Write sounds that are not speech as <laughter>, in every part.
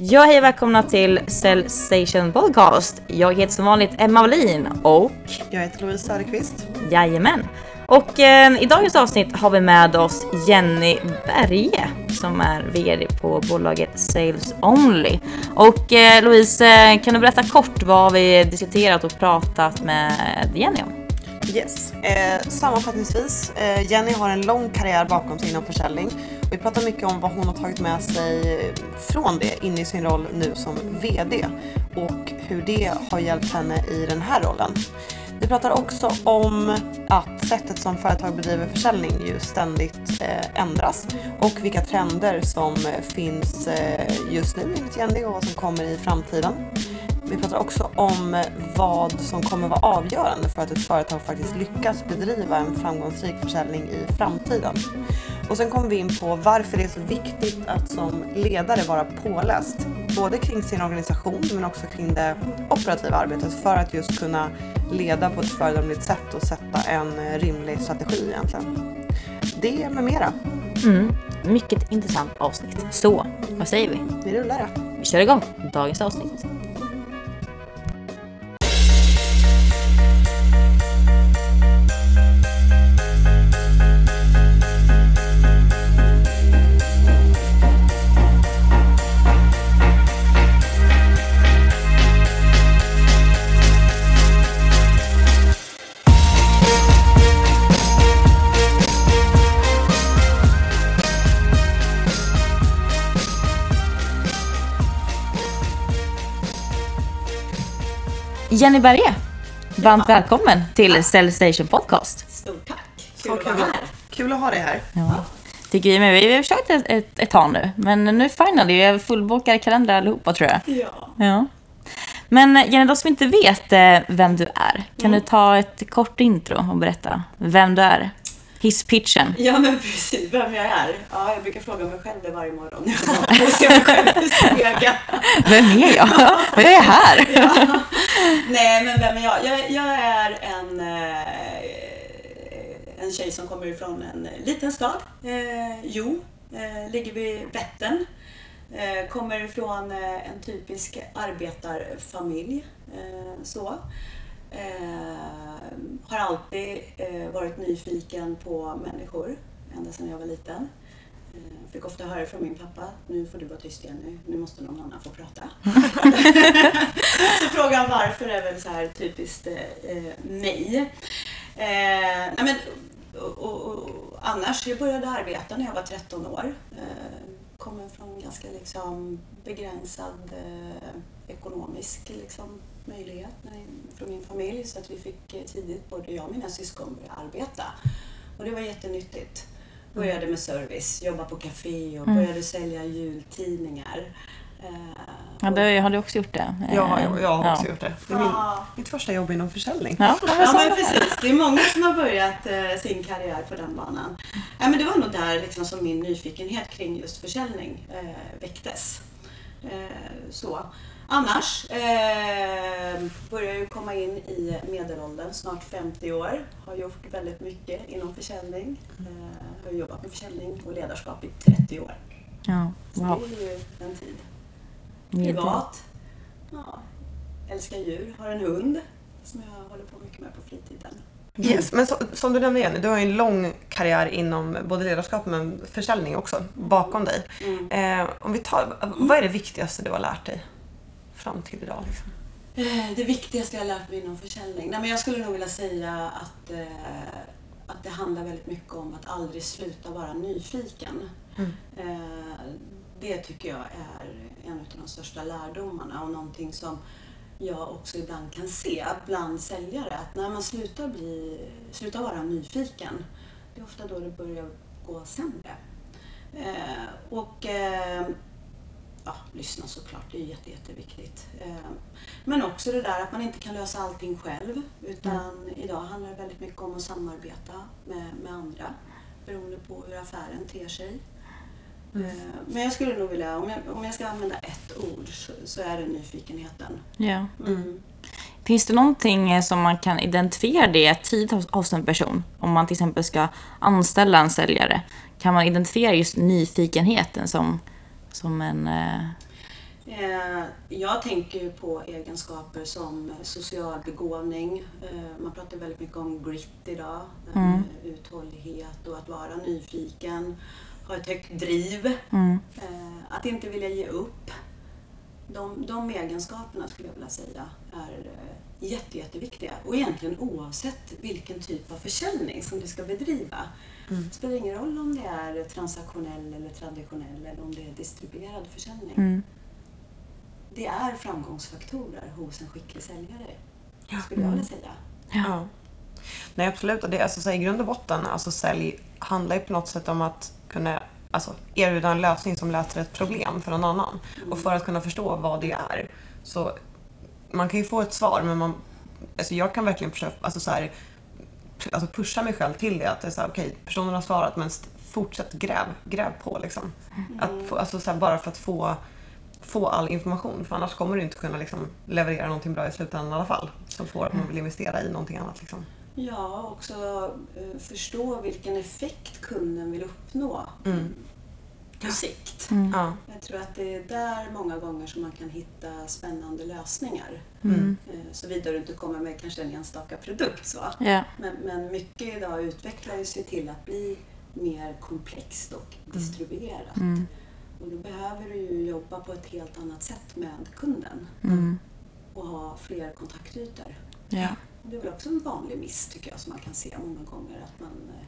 Ja, hej och välkomna till Cell Station Podcast. Jag heter som vanligt Emma Wallin och Jag heter Louise Söderqvist. jajamän. Och eh, i dagens avsnitt har vi med oss Jenny Berge som är VD på bolaget Sales Only. Och eh, Louise, eh, kan du berätta kort vad vi diskuterat och pratat med Jenny om? Yes. Eh, sammanfattningsvis, eh, Jenny har en lång karriär bakom sig inom försäljning. Vi pratar mycket om vad hon har tagit med sig från det in i sin roll nu som VD och hur det har hjälpt henne i den här rollen. Vi pratar också om att sättet som företag bedriver försäljning ju ständigt eh, ändras och vilka trender som eh, finns eh, just nu enligt Jenny och vad som kommer i framtiden. Vi pratar också om vad som kommer vara avgörande för att ett företag faktiskt lyckas bedriva en framgångsrik försäljning i framtiden. Och sen kommer vi in på varför det är så viktigt att som ledare vara påläst. Både kring sin organisation men också kring det operativa arbetet för att just kunna leda på ett föredömligt sätt och sätta en rimlig strategi egentligen. Det med mera. Mm, mycket intressant avsnitt. Så, vad säger vi? Vi rullar det. Vi kör igång dagens avsnitt. Jenny Berge, varmt välkommen till Cell Station Podcast. Stort tack! Kul. Kul att ha dig här. Ja. Tycker vi med. Vi har försökt ett, ett, ett tag nu, men nu finally, vi har fullbokade kalendrar allihopa tror jag. Ja. Ja. Men Jenny, de som inte vet eh, vem du är, kan du ta ett kort intro och berätta vem du är? Hisspitchen. ja, men precis. Vem jag är. Ja, jag brukar fråga mig själv det varje morgon när <laughs> jag ser mig själv i spegeln. Vem är jag? Vad jag här? Ja. Nej, men vem är jag? Jag, jag är en, eh, en tjej som kommer ifrån en liten stad. Eh, jo, eh, ligger vid Vättern. Eh, kommer ifrån eh, en typisk arbetarfamilj. Eh, så. Eh, har alltid eh, varit nyfiken på människor ända sedan jag var liten. Fick ofta höra från min pappa, nu får du vara tyst igen, nu, nu måste någon annan få prata. <laughs> så frågan varför är väl så här typiskt eh, eh, mig. Eh, nej men, och, och, och, annars, jag började arbeta när jag var 13 år. Eh, kommer från ganska liksom begränsad eh, ekonomisk liksom, möjlighet från min familj så att vi fick eh, tidigt, både jag och mina syskon, börja arbeta. Och det var jättenyttigt. Började med service, jobba på café och Mm. började sälja jultidningar. Eh, Ja, det, har du också gjort det? Jag, jag, jag har också Ja. gjort det. Det är min, Ja. mitt första jobb inom försäljning. Ja, Ja men precis, det är många som har börjat eh, sin karriär på den banan. Ja, men det var nog där liksom, som min nyfikenhet kring just försäljning eh, väcktes. Eh, så. Annars eh, börjar jag ju komma in i medelåldern, snart 50 år. Har gjort väldigt mycket inom försäljning. Eh, har jobbat med försäljning och ledarskap i 30 år. Ja, Så wow. det är ju en tid. Privat. Ja, älskar djur, har en hund som jag håller på mycket med på fritiden. Yes, men så, som du nämnde Jenny, du har ju en lång karriär inom både ledarskap men försäljning också bakom dig. Mm. Eh, om vi tar, vad är det viktigaste du har lärt dig fram till idag? Liksom? Eh, Det viktigaste jag lärt mig inom försäljning? Nej, men jag skulle nog vilja säga att, eh, att det handlar väldigt mycket om att aldrig sluta vara nyfiken. Mm. Eh, det tycker jag är en av de största lärdomarna och någonting som jag också ibland kan se bland säljare. Att när man slutar, bli, slutar vara nyfiken, det är ofta då det börjar gå sämre. Eh, och eh, ja, lyssna såklart, det är jätte, jätteviktigt. Eh, men också det där att man inte kan lösa allting själv. Utan idag handlar det väldigt mycket om att samarbeta med, med andra beroende på hur affären ter sig. Eh, Men jag skulle nog vilja, om jag, om jag ska använda ett ord så, så är det nyfikenheten. Ja. Mm. Finns det någonting eh, som man kan identifiera det tidigt hos, hos en person? Om man till exempel ska anställa en säljare. Kan man identifiera just nyfikenheten som, som en... Eh, Eh, jag tänker på egenskaper som social begåvning. Eh, man pratar väldigt mycket om grit idag. Mm. Uthållighet och att vara nyfiken. Ha ett högt driv. Mm. Att inte vilja ge upp. De, de egenskaperna skulle jag vilja säga är jätte, jätteviktiga. Och egentligen oavsett vilken typ av försäljning som du ska bedriva. Det spelar ingen roll om det är transaktionell eller traditionell eller om det är distribuerad försäljning. Mm. Det är framgångsfaktorer hos en skicklig säljare, skulle jag vilja säga. Ja. Nej absolut, och det, alltså, så här, i grund och botten, alltså sälj handlar ju på något sätt om att kunna alltså, erbjuda en lösning som löser ett problem för någon annan. Och för att kunna förstå vad det är. Så man kan ju få ett svar men man, alltså jag kan verkligen försöka, alltså, så här, alltså pusha mig själv till det. Att det är så här, okej, personen har svarat men fortsätt gräv, gräv på liksom. Att få, alltså, så här, bara för att få, få all information för annars kommer du inte kunna liksom, leverera någonting bra i slutändan i alla fall. Som får att man vill investera i någonting annat. Liksom. Ja, också eh, förstå vilken effekt kunden vill uppnå Mm. På sikt. Ja. Jag tror att det är där många gånger som man kan hitta spännande lösningar. Mm. Eh, Såvida du inte kommer med kanske en enstaka produkt. Så. Ja. Men, men mycket idag utvecklar ju sig till att bli mer komplext och distribuerat. Mm. Och då behöver du ju jobba på ett helt annat sätt med kunden Mm. och ha fler kontaktytor. Ja. Det är väl också en vanlig miss tycker jag som man kan se många gånger. Att man, eh,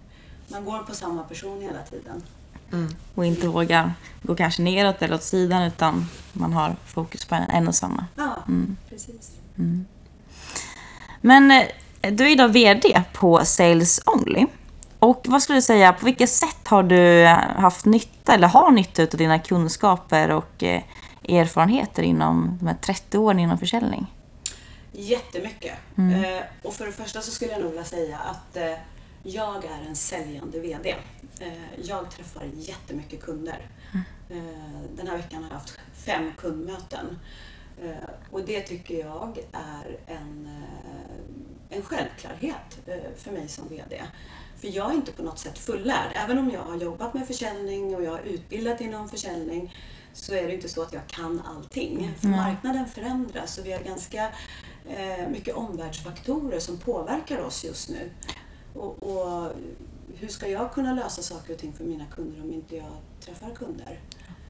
man går på samma person hela tiden. Mm. Och inte vågar gå kanske neråt eller åt sidan utan man har fokus på en, och samma. Ja, Mm. precis. Men eh, du är idag VD på Sales Only. Och vad skulle du säga, på vilket sätt har du haft nytta eller har nytta av dina kunskaper och eh, erfarenheter inom de här 30 åren inom försäljning? Jättemycket. Eh, och för det första så skulle jag nog vilja säga att eh, jag är en säljande VD. Eh, jag träffar jättemycket kunder. Eh, den här veckan har jag haft fem kundmöten. Eh, och det tycker jag är en, en självklarhet för mig som VD. För jag är inte på något sätt fullärd. Även om jag har jobbat med försäljning och jag har utbildat inom försäljning så är det inte så att jag kan allting. För marknaden förändras och vi har ganska mycket omvärldsfaktorer som påverkar oss just nu. Och, och hur ska jag kunna lösa saker och ting för mina kunder om inte jag träffar kunder?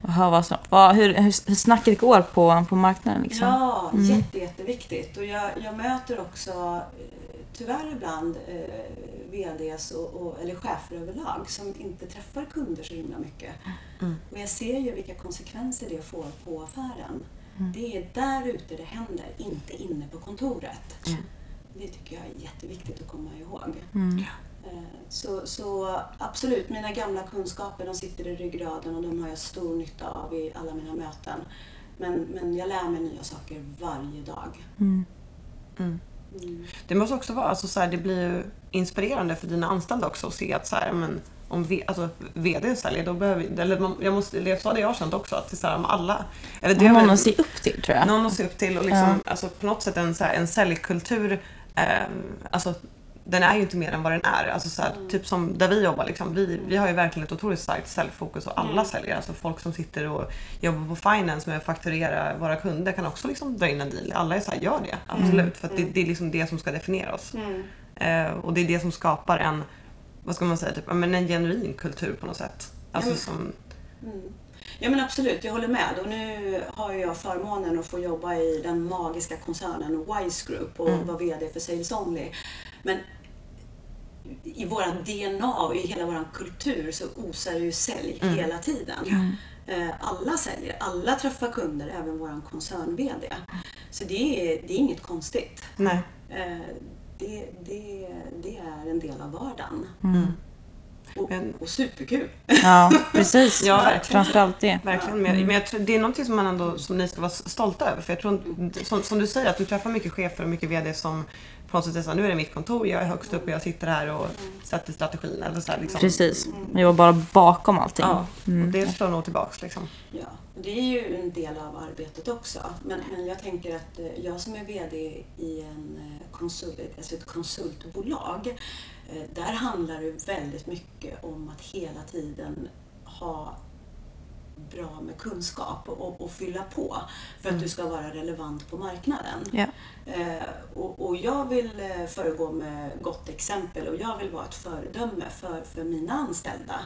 Hör vad som, vad, hur, hur, snacket går på, på marknaden liksom? Ja, jätte, jätteviktigt. Och jag, jag möter också eh, tyvärr ibland eh, VDs och, och, eller chefer överlag som inte träffar kunder så himla mycket. Och jag ser ju vilka konsekvenser det får på affären. Det är där ute det händer, inte inne på kontoret. Det tycker jag är jätteviktigt att komma ihåg. Mm. Eh, Så, så absolut, mina gamla kunskaper de sitter i ryggraden och de har jag stor nytta av i alla mina möten. Men, men jag lär mig nya saker varje dag. Mm. Mm. Det måste också vara, alltså, så här, det blir ju inspirerande för dina anställda också att se att så här, men, om v, alltså, vd säljer, då behöver eller man, jag måste, det var det jag har känt också, att det är så här, alla... Eller det någon att se upp till tror jag. någon att se upp till och liksom, alltså, på något sätt en, så här, en säljkultur, alltså, den är ju inte mer än vad den är. Alltså, så här, Typ som där vi jobbar, liksom, vi, vi har ju verkligen ett otroligt starkt säljfokus och alla säljer. Alltså folk som sitter och jobbar på finance med att fakturera våra kunder kan också liksom dra in en deal. Alla är så här, gör det. Absolut. För att det, det är liksom det som ska definiera oss. Eh, och det är det som skapar en, vad ska man säga, typ, en genuin kultur på något sätt. Alltså som, Ja men absolut, jag håller med. Och nu har jag förmånen att få jobba i den magiska koncernen Wise Group och vara VD för Sales Only. Men i våra DNA och i hela vår kultur så osar ju sälj hela tiden. Eh, Alla säljer, alla träffar kunder, även vår koncern-VD. Så det är, det är inget konstigt. nej. Eh, Det, det, det är en del av vardagen. Men- och superkul. Ja, precis. <laughs> Ja, verkligen. Framförallt det. Verkligen, men, men jag tror, det är någonting som man ändå som ni ska vara stolta över. För jag tror, som, som du säger, att du träffar mycket chefer och mycket VD som på något sätt är så här, nu är det mitt kontor, jag är högst upp och jag sitter här och sätter strategin. Eller så här, liksom. Precis. Jag var bara bakom allting. Ja, och det slår nog tillbaks liksom. Ja, det är ju en del av arbetet också. Men, men jag tänker att eh, jag som är VD i en eh, konsult, alltså ett konsultbolag, eh, där handlar det väldigt mycket om att hela tiden ha bra med kunskap och, och fylla på för att du ska vara relevant på marknaden. Ja. Eh, och, och jag vill eh, föregå med gott exempel och jag vill vara ett föredöme för, för mina anställda.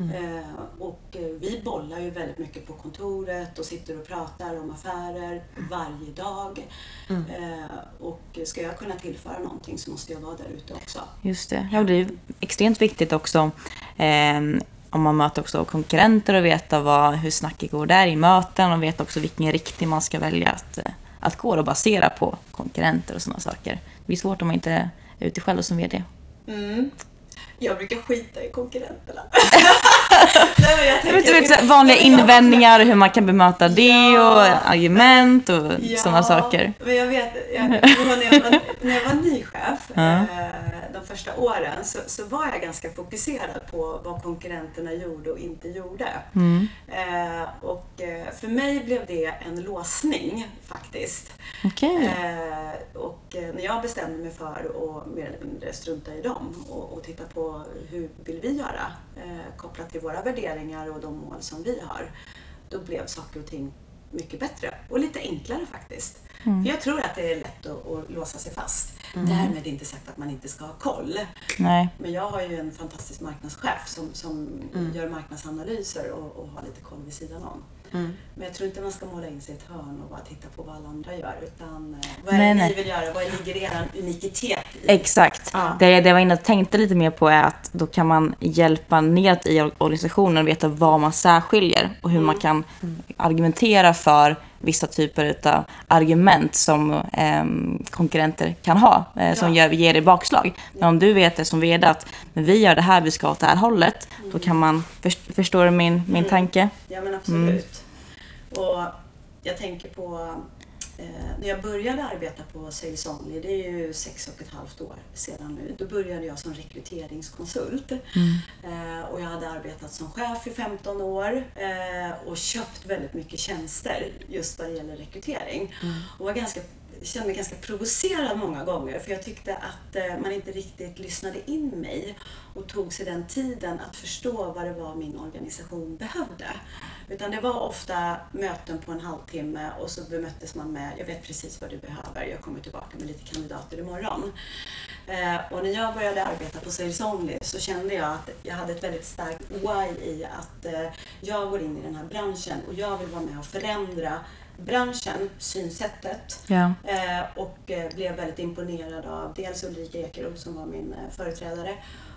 Eh, och eh, vi bollar ju väldigt mycket på kontoret och sitter och pratar om affärer varje dag. Eh, och ska jag kunna tillföra någonting så måste jag vara där ute också. Just det. Ja, det är extremt viktigt också eh, om man möter också konkurrenter och veta vad, hur snacket går där i möten och vet också vilken riktning man ska välja att, att gå och basera på konkurrenter och sådana saker. Det blir svårt om man inte är ute själv som VD. Mm. Jag brukar skita i konkurrenterna. <laughs> Nej, jag Jag tänker- du vet, vanliga invändningar, hur man kan bemöta det och argument och sådana saker. Men jag vet, jag, <laughs> när, jag var, när jag var ny chef Ja. eh, de första åren så, så var jag ganska fokuserad på vad konkurrenterna gjorde och inte gjorde. Mm. Eh, och eh, för mig blev det en låsning faktiskt. Okej. Eh, och eh, när jag bestämde mig för att mer eller mindre strunta i dem och, och titta på hur vill vi göra eh, kopplat till våra värderingar och de mål som vi har. Då blev saker och ting mycket bättre och lite enklare faktiskt. För jag tror att det är lätt att, att låsa sig fast. Därmed inte sagt att man inte ska ha koll. Nej. Men jag har ju en fantastisk marknadschef som, som gör marknadsanalyser och, och har lite koll vid sidan om. Men jag tror inte man ska måla in sig i ett hörn och bara titta på vad alla andra gör. Utan eh, vad är Nej, det nej. ni vill göra? Vad ligger er unikitet i? Exakt. Ja. Det, det jag var inne och tänkte lite mer på är att då kan man hjälpa neråt i organisationen och veta vad man särskiljer och hur man kan argumentera för vissa typer av argument som ehm, konkurrenter kan ha, eh, som Ja. gör, ger dig bakslag. Men om du vet det som vd att men vi gör det här, vi ska åt det här hållet, då kan man, först, förstår du min, min tanke? Ja men absolut. Och jag tänker på eh, när jag började arbeta på Sales Only, det är ju sex och ett halvt år sedan nu, då började jag som rekryteringskonsult. Eh, och jag hade arbetat som chef i 15 år eh, och köpt väldigt mycket tjänster just vad det gäller rekrytering. Och var ganska kände mig ganska provocerad många gånger för jag tyckte att eh, man inte riktigt lyssnade in mig och tog sig den tiden att förstå vad det var min organisation behövde. Utan det var ofta möten på en halvtimme och så bemöttes man med jag vet precis vad du behöver, jag kommer tillbaka med lite kandidater imorgon. Eh, och när jag började arbeta på Sales Only så kände jag att jag hade ett väldigt starkt why i att eh, jag går in i den här branschen och jag vill vara med och förändra branschen, synsättet. Ja. Eh, och eh, blev väldigt imponerad av dels Ulrika Ekerot som var min eh, företrädare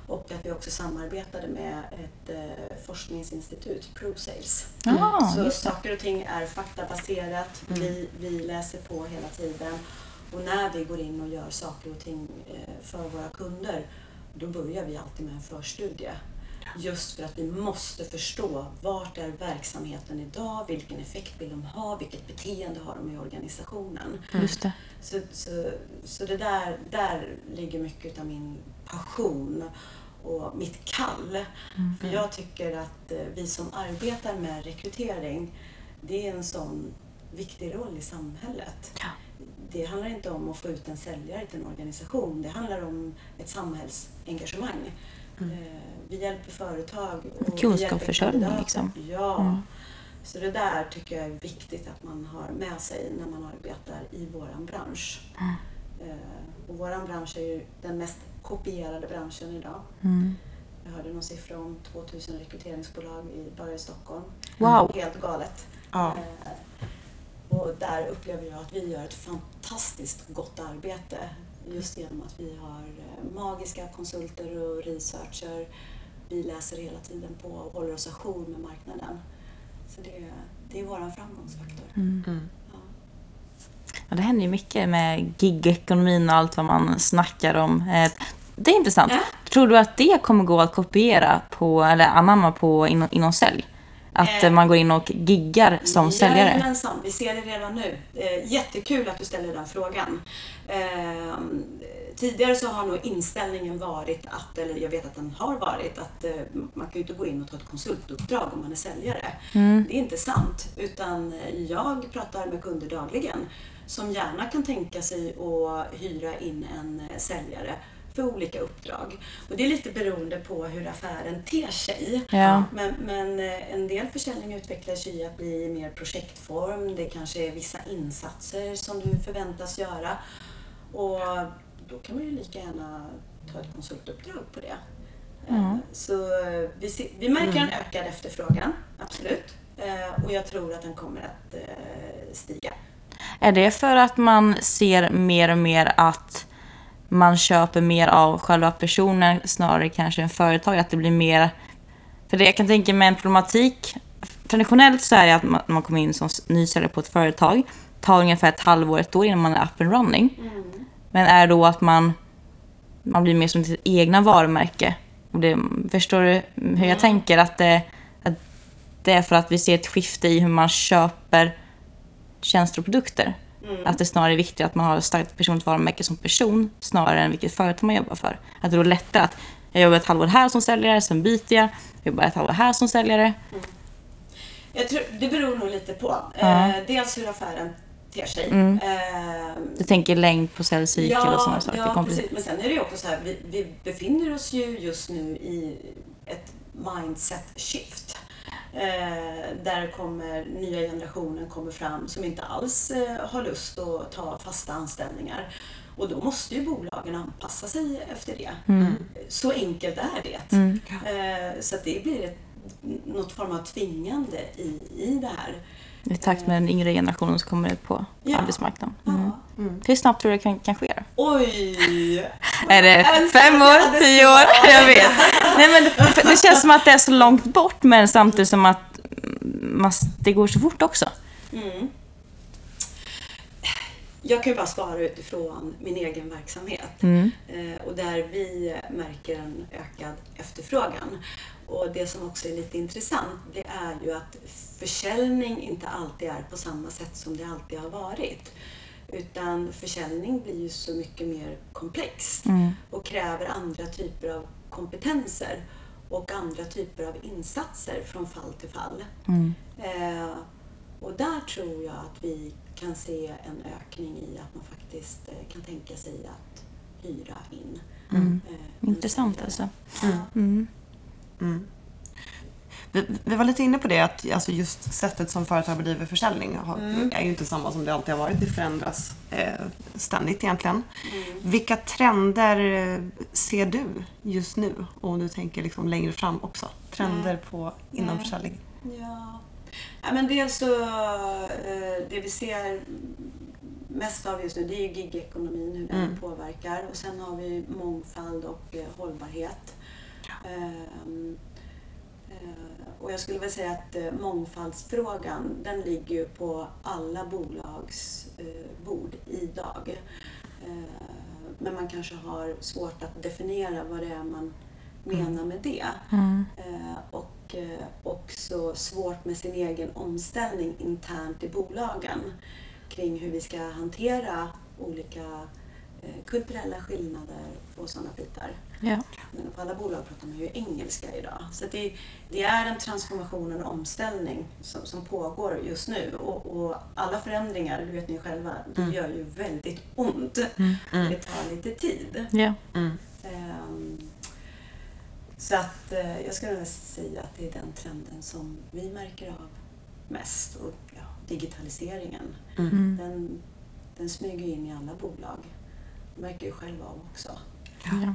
och att vi också samarbetade med ett eh, forskningsinstitut, ProSales. Ja, Så just det. saker och ting är faktabaserat, vi, vi läser på hela tiden och när vi går in och gör saker och ting eh, för våra kunder då börjar vi alltid med en förstudie. Just för att vi måste förstå vart är verksamheten idag, vilken effekt vill de ha, vilket beteende har de i organisationen. Just det. Så, så, så det där, där ligger mycket av min passion och mitt kall. För jag tycker att eh, vi som arbetar med rekrytering, det är en sån viktig roll i samhället. Ja. Det handlar inte om att få ut en säljare till en organisation, det handlar om ett samhällsengagemang. Eh, Vi hjälper företag och Kunskapsförsörjning, liksom. Ja. Så det där tycker jag är viktigt att man har med sig när man arbetar i våran bransch. Eh, Och våran bransch är ju den mest kopierade branschen idag. Mm. Jag hörde någon siffra om 2000 rekryteringsbolag i, bara i Stockholm. Wow. Helt galet. Ja. Eh, Och där upplever jag att vi gör ett fantastiskt gott arbete just genom att vi har eh, magiska konsulter och researcher. Vi läser hela tiden på och håller oss ajour med marknaden. Så det, det är vår framgångsfaktor. Mm. Ja. Det händer ju mycket med gigekonomin och allt vad man snackar om. Eh, Det är intressant. Ja. Tror du att det kommer gå att kopiera på, eller anamma på inom, inom sälj? Att Eh. man går in och giggar som säljare? Jajamensan, vi ser det redan nu. Eh, jättekul att du ställer den frågan. Eh, tidigare så har nog inställningen varit att, eller jag vet att den har varit, att eh, man kan ju inte gå in och ta ett konsultuppdrag om man är säljare. Mm. Det är inte sant, utan jag pratar med kunder dagligen som gärna kan tänka sig att hyra in en säljare för olika uppdrag. Och det är lite beroende på hur affären ter sig. Ja. Men, men eh, en del försäljning utvecklar sig i att bli mer projektform. Det kanske är vissa insatser som du förväntas göra. Och då kan man ju lika gärna ta ett konsultuppdrag på det. Eh, Så eh, vi, ser, vi märker en ökad efterfrågan, absolut. Och jag tror att den kommer att stiga. Är det för att man ser mer och mer att man köper mer av själva personen snarare kanske än företag? Att det blir mer... För det jag kan tänka mig en problematik. Traditionellt så är det att man, man kommer in som ny säljare på ett företag tar ungefär ett halvår, ett år innan man är up and running. Men är det då att man, man blir mer som sitt egna varumärke? Och det, förstår du hur jag tänker? Att det, att det är för att vi ser ett skifte i hur man köper tjänster och produkter. Att det snarare är viktigt att man har ett starkt personligt varumärke som person snarare än vilket företag man jobbar för. Att det då är lättare att jag jobbar ett halvår här som säljare, sen byter jag, jag jobbar ett halvår här som säljare. Jag tror, det beror nog lite på. Ja. Eh, dels hur affären ter sig. Mm. Eh, Du tänker längd på säljcykel och sådana saker. Ja, precis. Men sen är det ju också så här, vi, vi befinner oss ju just nu i ett mindset shift. Eh, där kommer nya generationen kommer fram som inte alls eh, har lust att ta fasta anställningar. Och då måste ju bolagen anpassa sig efter det. Så enkelt är det. Mm. Eh, så det blir ett, något form av tvingande i, i det här. I takt med den yngre generationen som kommer ut på Ja. arbetsmarknaden. Mm. Ja. Hur snabbt tror du det kan, kan ske? Oj! Är det fem år, tio år? Jag vet. Nej, men det, det känns som att det är så långt bort men samtidigt som att mm, man, det går så fort också. Mm. Jag kan ju bara svara utifrån min egen verksamhet. Mm. Eh, och där vi märker en ökad efterfrågan. Och det som också är lite intressant det är ju att försäljning inte alltid är på samma sätt som det alltid har varit. Utan försäljning blir ju så mycket mer komplext Mm. och kräver andra typer av kompetenser och andra typer av insatser från fall till fall. Mm. Eh, och där tror jag att vi kan se en ökning i att man faktiskt eh, kan tänka sig att hyra in. Mm. eh, Intressant alltså. Mm. Mm. Mm. Vi, vi var lite inne på det att alltså just sättet som företag bedriver försäljning har, är ju inte samma som det alltid har varit. Det förändras eh, ständigt egentligen. Vilka trender eh, ser du just nu? Om du tänker liksom längre fram också. Trender på, inom försäljning. Ja. ja men dels så, eh, det vi ser mest av just nu det är ju gigekonomin, hur den Mm. påverkar. Och sen har vi mångfald och eh, hållbarhet. Ehm, eh, och jag skulle väl säga att eh, mångfaldsfrågan den ligger ju på alla bolags eh, bord idag. Eh, men man kanske har svårt att definiera vad det är man menar med det. Mm. Och också svårt med sin egen omställning internt i bolagen kring hur vi ska hantera olika kulturella skillnader och sådana bitar. Ja. Men på alla bolag pratar man ju engelska idag. Så det, det är en transformation och en omställning som, som pågår just nu. Och, och alla förändringar, det vet ni själva, Mm. gör ju väldigt ont. Mm. Det tar lite tid. Ja. Mm. Ehm, Så att eh, jag skulle vilja säga att det är den trenden som vi märker av mest. Och ja, digitaliseringen, Mm. den, den smyger in i alla bolag. Märker jag själv av också. Ja.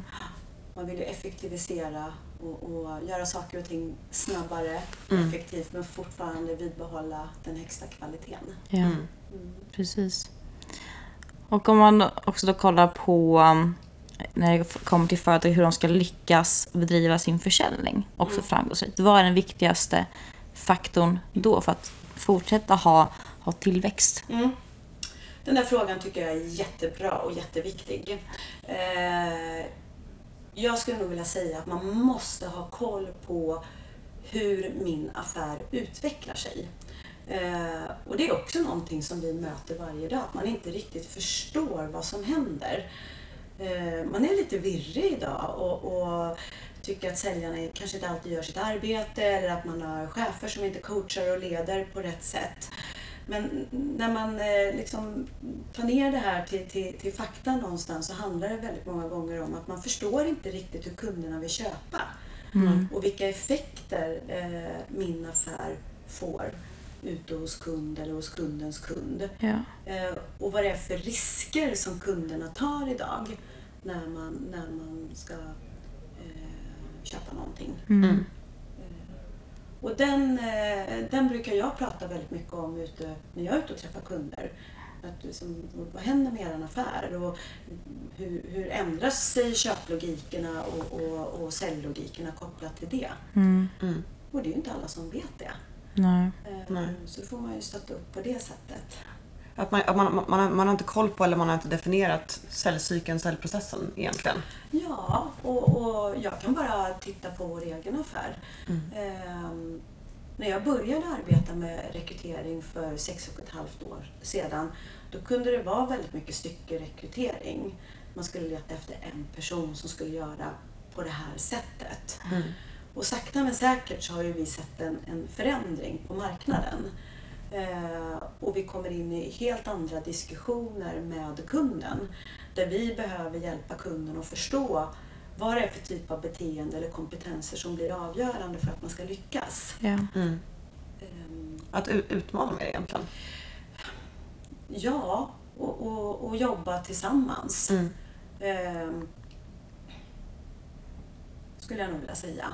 Man vill ju effektivisera och, och göra saker och ting snabbare, Mm. effektivt men fortfarande vidbehålla den högsta kvaliteten. ja. Mm. Mm. Precis. Och om man också då kollar på um, när det kommer till företag hur de ska lyckas bedriva sin försäljning också Mm. framgångsrikt. Vad är den viktigaste faktorn då för att fortsätta ha, ha tillväxt? Mm. Den där frågan tycker jag är jättebra och jätteviktig. Eh, jag skulle nog vilja säga att man måste ha koll på hur min affär utvecklar sig. Eh, och det är också någonting som vi möter varje dag, att man inte riktigt förstår vad som händer. Eh, man är lite virrig idag och, och tycker att säljarna kanske inte alltid gör sitt arbete eller att man har chefer som inte coachar och leder på rätt sätt. Men när man eh, liksom tar ner det här till, till, till fakta någonstans så handlar det väldigt många gånger om att man förstår inte riktigt hur kunderna vill köpa. Mm. Och vilka effekter eh, min affär får ute hos kund eller hos kundens kund. Ja. Eh, och vad det är för risker som kunderna tar idag när man, när man ska eh, köpa någonting. Mm. Och den, eh, den brukar jag prata väldigt mycket om ute, när jag är ute och träffar kunder. Att liksom, vad händer med er affär? Och hur, hur ändras sig köplogikerna och, och, och säljlogikerna kopplat till det? Mm. Mm. Och det är ju inte alla som vet det. Nej. Eh, Nej. Så då får man ju stötta upp på det sättet. Att man, att man, man, man, har, inte koll på eller man har inte definierat säljcykeln, säljprocessen egentligen. Ja, och, och jag kan bara titta på vår egen affär. Mm. Ehm, när jag började arbeta med rekrytering för sex och ett halvt år sedan, då kunde det vara väldigt mycket styckerekrytering. Man skulle leta efter en person som skulle göra på det här sättet. Mm. Och sakta men säkert så har ju vi sett en, en förändring på marknaden. Eh, och vi kommer in i helt andra diskussioner med kunden. Där vi behöver hjälpa kunden att förstå vad det är för typ av beteende eller kompetenser som blir avgörande för att man ska lyckas. Ja. Mm. Ehm, Att utmana mer egentligen. ja, och, och, och jobba tillsammans. Mm. Ehm, skulle jag nog vilja säga.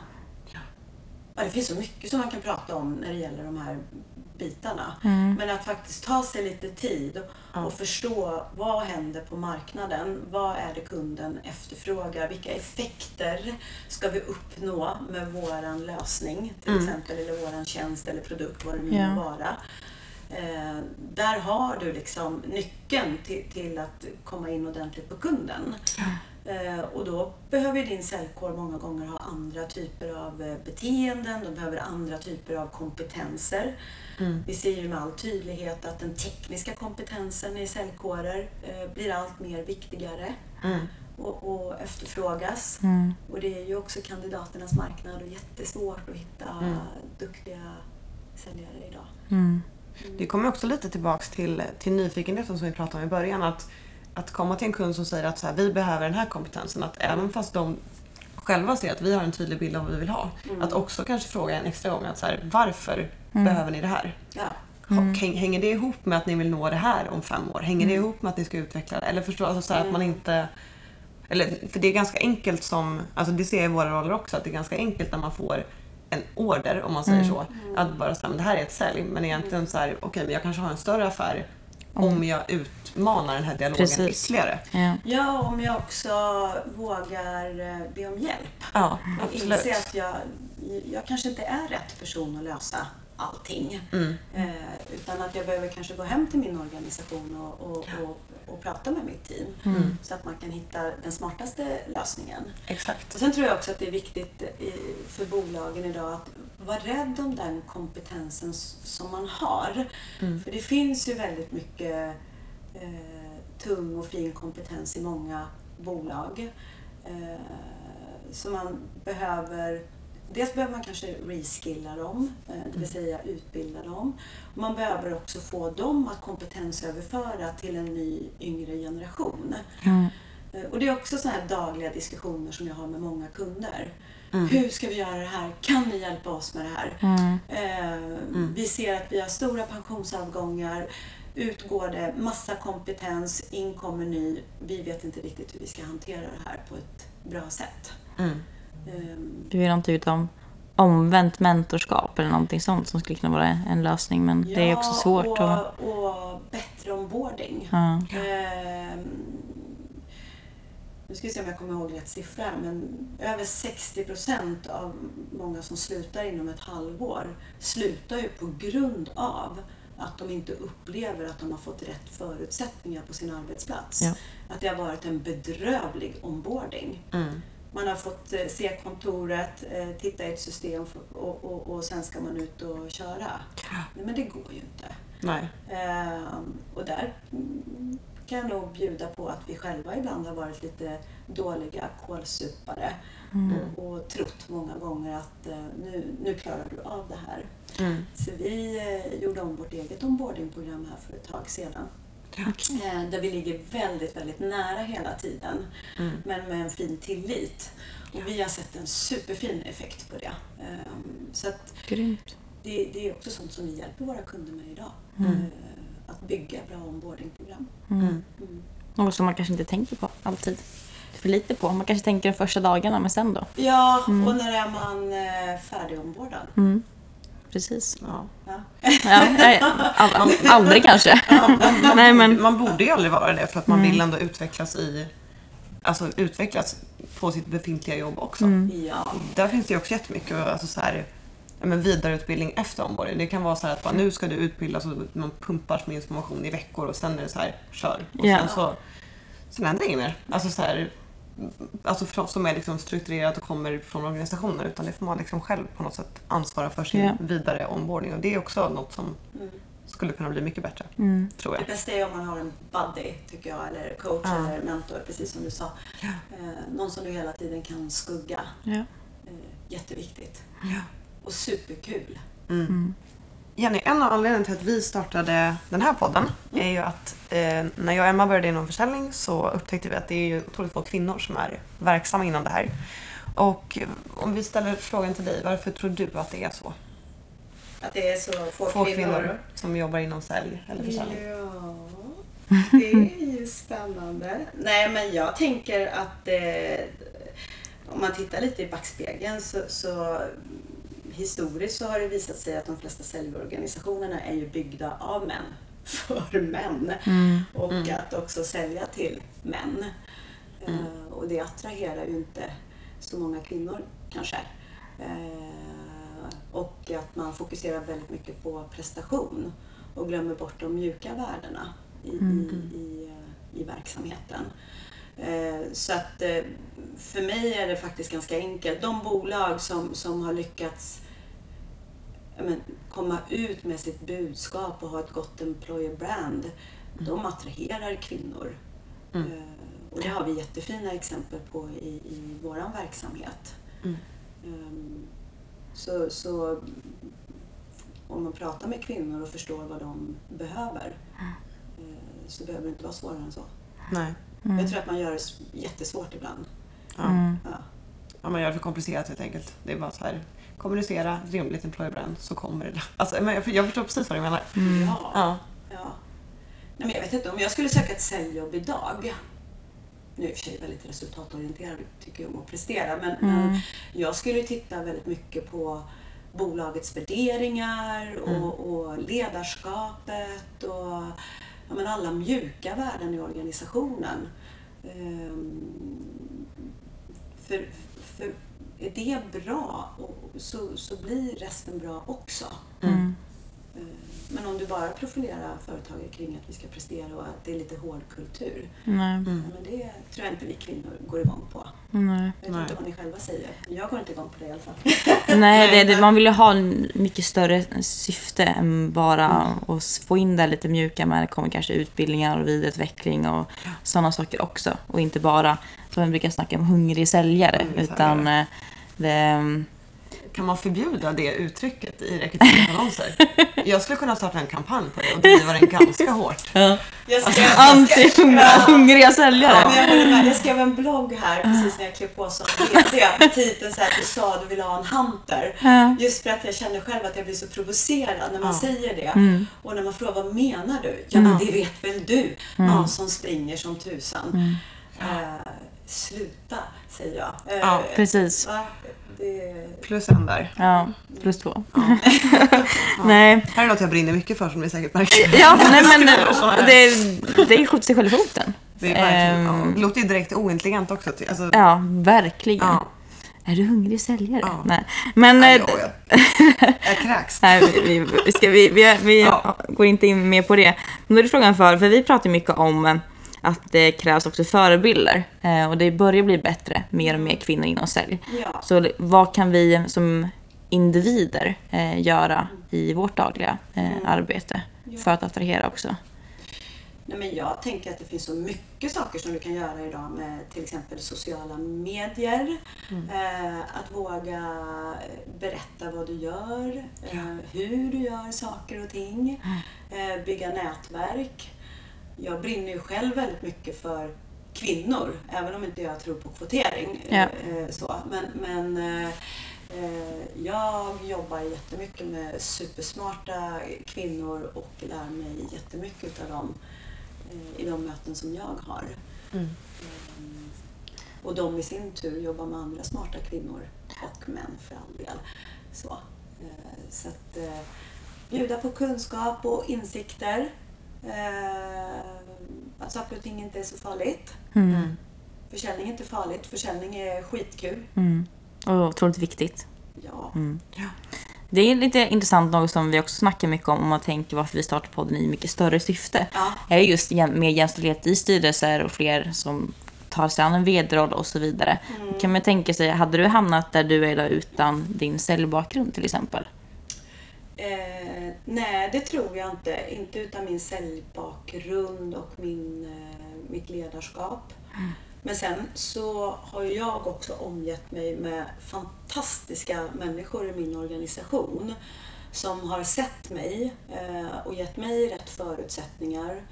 Ja, det finns så mycket som man kan prata om när det gäller de här bitarna. Mm. Men att faktiskt ta sig lite tid och förstå vad händer på marknaden? Vad är det kunden efterfrågar? Vilka effekter ska vi uppnå med våran lösning till Mm. exempel eller våran tjänst eller produkt, vad det nu må vara. Eh, där har du liksom nyckeln till, till att komma in ordentligt på kunden. Eh, och då behöver din säljkår många gånger ha andra typer av eh, beteenden, de behöver andra typer av kompetenser. Mm. Vi ser ju med all tydlighet att den tekniska kompetensen i säljkårer eh, blir allt mer viktigare Mm. och, och efterfrågas. Mm. Och det är ju också kandidaternas marknad och jättesvårt att hitta Mm. duktiga säljare idag. Mm. Det kommer också lite tillbaks till, till nyfikenheten som vi pratade om i början. Att, att komma till en kund som säger att så här, vi behöver den här kompetensen. Att även fast de själva ser att vi har en tydlig bild av vad vi vill ha. Mm. Att också kanske fråga en extra gång att så här, varför Mm. behöver ni det här? Ja. Häng, hänger det ihop med att ni vill nå det här om fem år? Hänger det ihop med att ni ska utveckla det? Eller förstå, alltså så här, att man inte... Eller, för det är ganska enkelt som, alltså det ser jag i våra roller också, att det är ganska enkelt när man får en order, om man säger Mm. så. Att bara säga, men det här är ett sälj. Men egentligen så här, okej, men jag kanske har en större affär om jag utmanar den här dialogen Precis. ytterligare. Ja. ja, om jag också vågar eh, be om hjälp. Ja, Och absolut. inse att jag, jag kanske inte är rätt person att lösa allting. Mm. Eh, utan att jag behöver kanske gå hem till min organisation och, och, och, och prata med mitt team. Mm. Så att man kan hitta den smartaste lösningen. Exakt. Och sen tror jag också att det är viktigt i, för bolagen idag att vara rädd om den kompetensen som man har. Mm. För det finns ju väldigt mycket eh, tung och fin kompetens i många bolag. Eh, så man behöver Dels behöver man kanske reskilla dem, eh, det vill säga utbilda dem. Man behöver också få dem att kompetensöverföra till en ny yngre generation. Mm. Och det är också sådana här dagliga diskussioner som jag har med många kunder. Mm. Hur ska vi göra det här? Kan ni hjälpa oss med det här? Mm. Eh, Vi ser att vi har stora pensionsavgångar. Utgår det massa kompetens, in kommer ny. Vi vet inte riktigt hur vi ska hantera det här på ett bra sätt. Mm. Eh, Du vill någon typ av omvänt mentorskap eller någonting sånt som skulle kunna vara en lösning men det är också svårt och, att... och bättre onboarding. Ja. Ehm, nu ska vi se om jag kommer ihåg rätt siffra men över 60 procent av många som slutar inom ett halvår slutar ju på grund av att de inte upplever att de har fått rätt förutsättningar på sin arbetsplats. Ja. Att det har varit en bedrövlig onboarding. Mm. Man har fått eh, se kontoret, eh, titta i ett system och, och, och sen ska man ut och köra. Nej, men det går ju inte. Nej. Ehm, och där mm, kan jag nog bjuda på att vi själva ibland har varit lite dåliga kålsupare och, och trott många gånger att eh, nu, nu klarar du av det här. Mm. Så vi eh, gjorde om vårt eget onboardingprogram här för ett tag sedan. Eh, där vi ligger väldigt, väldigt nära hela tiden. Mm. Men med en fin tillit. Och vi har sett en superfin effekt på det. Ehm, så att Grymt. det, det är också sånt som vi hjälper våra kunder med idag. Mm. Att bygga bra onboardingprogram. Mm. Mm. Något som man kanske inte tänker på alltid. För lite på. Man kanske tänker de första dagarna, men sen då? Ja, och när är man eh, färdig ombordad? Mm. Precis. Ja. Ja. Ja, nej, all, all, <laughs> aldrig kanske. Nej, men... Man borde ju aldrig vara det för att man vill ändå utvecklas i Alltså utvecklas på sitt befintliga jobb också. Mm. ja. Där finns det ju också jättemycket alltså så här, ja, men vidareutbildning efter onboarding. Det kan vara så här att bara, nu ska du utbildas och man pumpar med information i veckor och sen är det så här, kör. Och Ja. sen så sen händer inget mer. Alltså så här, alltså för- som är liksom strukturerat och kommer från organisationer utan det får man liksom själv på något sätt ansvara för sin Ja. vidare onboarding och det är också något som Mm. skulle kunna bli mycket bättre, Mm. tror Det jag. bästa är om man har en buddy, tycker jag, eller coach Ja. eller mentor, precis som du sa. Eh, någon som du hela tiden kan skugga. Ja. Eh, jätteviktigt. Ja. Och superkul. Mm. Jenny, en av anledningarna till att vi startade den här podden är ju att eh, när jag och Emma började inom försäljning så upptäckte vi att det är ju otroligt få kvinnor som är verksamma inom det här. Och om vi ställer frågan till dig, varför tror du att det är så? Att det är så få, Få kvinnor. kvinnor som jobbar inom sälj eller försäljning. Ja, det är ju spännande. Nej, men jag tänker att eh, om man tittar lite i backspegeln så, så historiskt så har det visat sig att de flesta säljorganisationerna är ju byggda av män <laughs> för män Mm. och att också sälja till män. Eh, och det attraherar ju inte så många kvinnor kanske. Eh, och att man fokuserar väldigt mycket på prestation och glömmer bort de mjuka värdena i, i, i, eh, i verksamheten. Eh, Så att eh, för mig är det faktiskt ganska enkelt. De bolag som, som har lyckats men, komma ut med sitt budskap och ha ett gott employer brand, de attraherar kvinnor. Mm. Eh, Och det har vi jättefina exempel på i, i vår verksamhet. Mm. Ehm, Så, så om man pratar med kvinnor och förstår vad de behöver eh, så behöver det inte vara svårare än så. Nej. Jag tror att man gör det jättesvårt ibland. Ja. Mm. Ja. ja, man gör det för komplicerat helt enkelt. Det är bara så här, kommunicera rimligt employer brand så kommer det. <laughs> Alltså, men jag, jag förstår precis vad du menar. Ja. Ja. ja. Nej, men jag vet inte, om jag skulle söka ett säljjobb idag nu är jag i och för sig väldigt resultatorienterad och tycker om att prestera, men, men jag skulle titta väldigt mycket på bolagets värderingar och, och ledarskapet och ja, men alla mjuka värden i organisationen. Ehm, för, för är det bra och så, så blir resten bra också. Mm. Eh, Men om du bara profilerar företaget kring att vi ska prestera och att det är lite hård kultur. Nej. Mm. Men det tror jag inte vi kvinnor går igång på. Nej. Jag vet Nej. inte vad ni själva säger. Jag går inte igång på det i alla fall. <laughs> Nej, det, det, man vill ju ha mycket större syfte än bara att få in det lite mjuka med det kommer kanske utbildningar och vidareutveckling och sådana saker också. Och inte bara, som man brukar snacka om, hungrig säljare. Hungrig utan eh, det, Kan man förbjuda det uttrycket i rekryteringsannonser? <laughs> Jag skulle kunna starta en kampanj på det och driva den ganska hårt. Jag skrev, anti-hungriga säljare. Ja, jag, med. jag skrev en blogg här precis när jag klev på som VD. Titeln så här, du sa du ville ha en hunter. Ja. Just för att jag känner själv att jag blir så provocerad när man Ja. säger det. Mm. Och när man frågar vad menar du? Ja men det vet väl du? Någon som springer som tusan. Eh, sluta, säger jag. Eh, Ja, Precis. va? Det, Plus en där. Ja, plus två. <laughs> Nej. Här är något jag brinner mycket för som ni säkert märker. Ja, nej men <laughs> det, det skjuter sig själv i foten. Det, är verkligen, Ehm. ja, det låter ju direkt ointelligent också. Alltså, Ja, verkligen. ja. Är du hungrig säljare? Ja. Nej. Men... Ja, eh, ja, ja. <laughs> Jag kräks. Nej, vi, vi, ska, vi, vi, vi Ja. går inte in mer på det. Men då är det frågan för, för vi pratar mycket om att det krävs också förebilder. Eh, och det börjar bli bättre, mer och mer kvinnor inom sälj. ja. Så vad kan vi som individer eh, göra i vårt dagliga eh, arbete för att attrahera också? Nej, men jag tänker att det finns så mycket saker som du kan göra idag med till exempel sociala medier. Eh, att våga berätta vad du gör, eh, hur du gör saker och ting, eh, bygga nätverk. Jag brinner ju själv väldigt mycket för kvinnor, även om inte jag tror på kvotering. Ja. eh, så. Men, men eh, eh, jag jobbar jättemycket med supersmarta kvinnor och lär mig jättemycket av dem i de möten som jag har. Mm. Och de i sin tur jobbar med andra smarta kvinnor och män för all del. Så, så att bjuda på kunskap och insikter. Eh, att saker och ting inte är så farligt. Mm. Försäljning är inte farligt, försäljning är skitkul. Mm. Och otroligt viktigt. Ja. Mm. Ja. Det är lite intressant, något som vi också snackar mycket om, om man tänker varför vi startar podden i mycket större syfte. Ja. är just mer jämställdhet i styrelser och fler som tar sig an en vd-roll och så vidare. Mm. Kan man tänka sig, hade du hamnat där du är idag utan din säljbakgrund till exempel? Eh, nej, det tror jag inte. Inte utan min säljbakgrund och min, eh, mitt ledarskap. Men sen så har jag också omgett mig med fantastiska människor i min organisation som har sett mig eh, och gett mig rätt förutsättningar,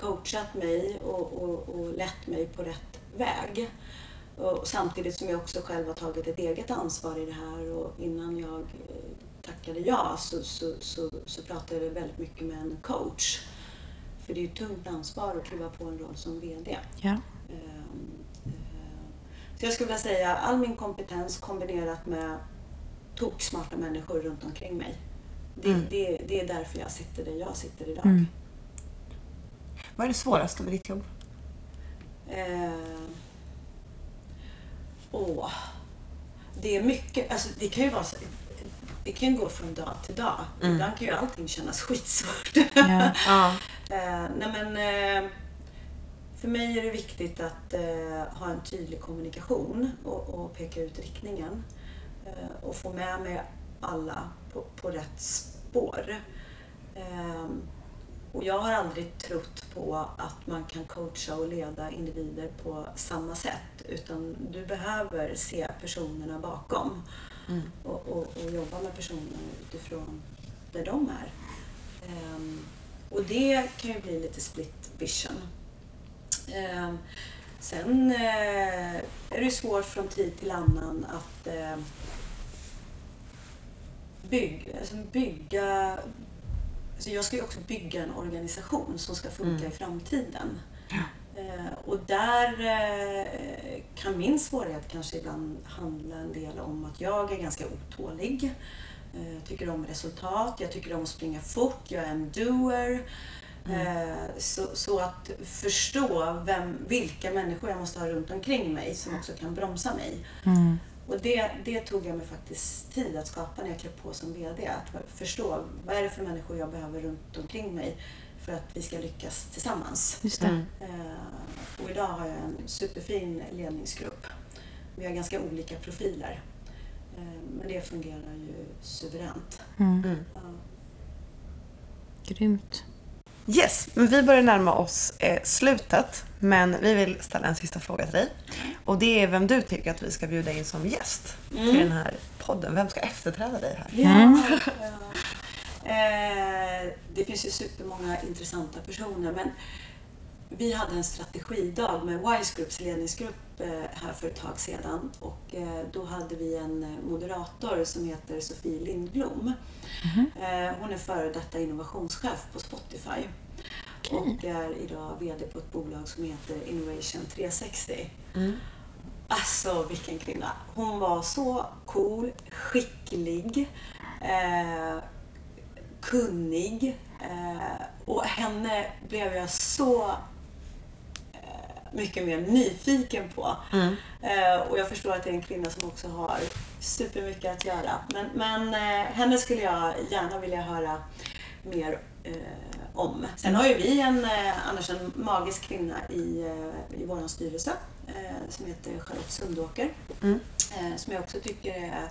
coachat mig och, och, och lett mig på rätt väg. Och samtidigt som jag också själv har tagit ett eget ansvar i det här och innan jag eh, tackade ja så, så, så, så pratade jag väldigt mycket med en coach. För det är ju tungt ansvar att kliva på en roll som VD. Ja. Ehm, eh, Så jag skulle vilja säga all min kompetens kombinerat med toksmarta människor runt omkring mig. Det, Mm. det, det är därför jag sitter där jag sitter idag. Mm. Vad är det svåraste med ditt jobb? Eh, åh, det är mycket, alltså det kan ju vara så, det kan gå från dag till dag. Mm. Ibland kan ju allting kännas skitsvårt. Ja. <laughs> Ja. Eh, nej men, eh, för mig är det viktigt att eh, ha en tydlig kommunikation och, och peka ut riktningen. Och få med mig alla på, på rätt spår. Och jag har aldrig trott på att man kan coacha och leda individer på samma sätt. Utan du behöver se personerna bakom Mm. och, och, och jobba med personerna utifrån där de är. Ehm, och det kan ju bli lite split vision. Ehm, sen eh, är det svårt från tid till annan att eh, bygga, alltså bygga alltså jag ska ju också bygga en organisation som ska funka Mm. i framtiden. Eh, och där eh, kan min svårighet kanske ibland handla en del om att jag är ganska otålig. Eh, jag tycker om resultat, jag tycker om att springa fort, jag är en doer. Eh, så, så att förstå vem, vilka människor jag måste ha runt omkring mig som också kan bromsa mig. Mm. Och det, det tog jag mig faktiskt tid att skapa när jag klev på som VD. Att förstå vad är det för människor jag behöver runt omkring mig för att vi ska lyckas tillsammans. Just det. Mm. Eh, och idag har jag en superfin ledningsgrupp. Vi har ganska olika profiler. Eh, men det fungerar ju suveränt. Mm. Mm. Ja. Grymt. Yes, men vi börjar närma oss eh, slutet. Men vi vill ställa en sista fråga till dig. Och det är vem du tycker att vi ska bjuda in som gäst till den här podden. Vem ska efterträda dig här? Ja, Mm. ja. Eh, det finns ju supermånga intressanta personer men vi hade en strategidag med Wise Groups ledningsgrupp eh, här för ett tag sedan och eh, då hade vi en eh, moderator som heter Sofie Lindblom. Eh, hon är före detta innovationschef på Spotify och är idag VD på ett bolag som heter Innovation 360. Mm. Alltså vilken kvinna. Hon var så cool, skicklig, eh, kunnig eh, och henne blev jag så eh, mycket mer nyfiken på. Mm. Eh, och jag förstår att det är en kvinna som också har supermycket att göra. Men, men henne skulle jag gärna vilja höra mer om. Sen har ju vi en, annars en magisk kvinna i, i vår styrelse som heter Charlotte Sundåker. Mm. Som jag också tycker är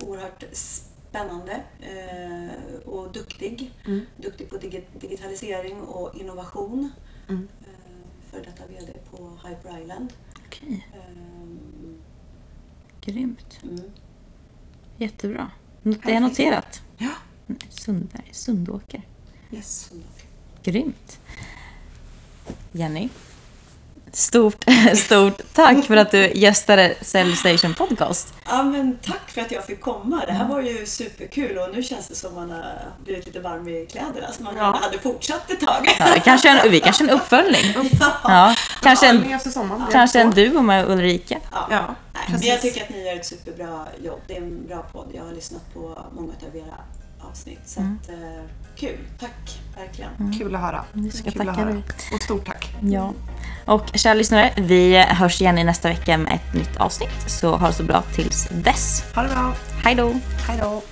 oerhört spännande eh, och duktig. Mm. Duktig på digi- digitalisering och innovation. Mm. Eh, Före detta VD på Hyper Island. Okej, Eh, grymt. Mm. Jättebra. Det är noterat. Ja. Sundberg, Sundåker. Yes. Grymt. Jenny. Stort, <laughs> stort tack för att du gästade Cell Station Podcast. Ja, men tack för att jag fick komma. Det här var ju superkul och nu känns det som man har blivit lite varm i kläderna så man Ja. hade fortsatt ett tag. Ja, kanske en, vi kanske en uppföljning. Ja, kanske en, kanske en duo med Ulrika. Ja. Ja, Nej, precis. men jag tycker att ni gör ett superbra jobb. Det är en bra podd. Jag har lyssnat på många av era avsnitt. Så att, eh, kul. Tack, verkligen. Kul att höra. Vi ska Kul tacka höra. dig. Och stort tack. Ja. Och kära lyssnare, vi hörs igen i nästa vecka med ett nytt avsnitt. Så ha det så bra tills dess. Ha det bra. Hej då! Hej då.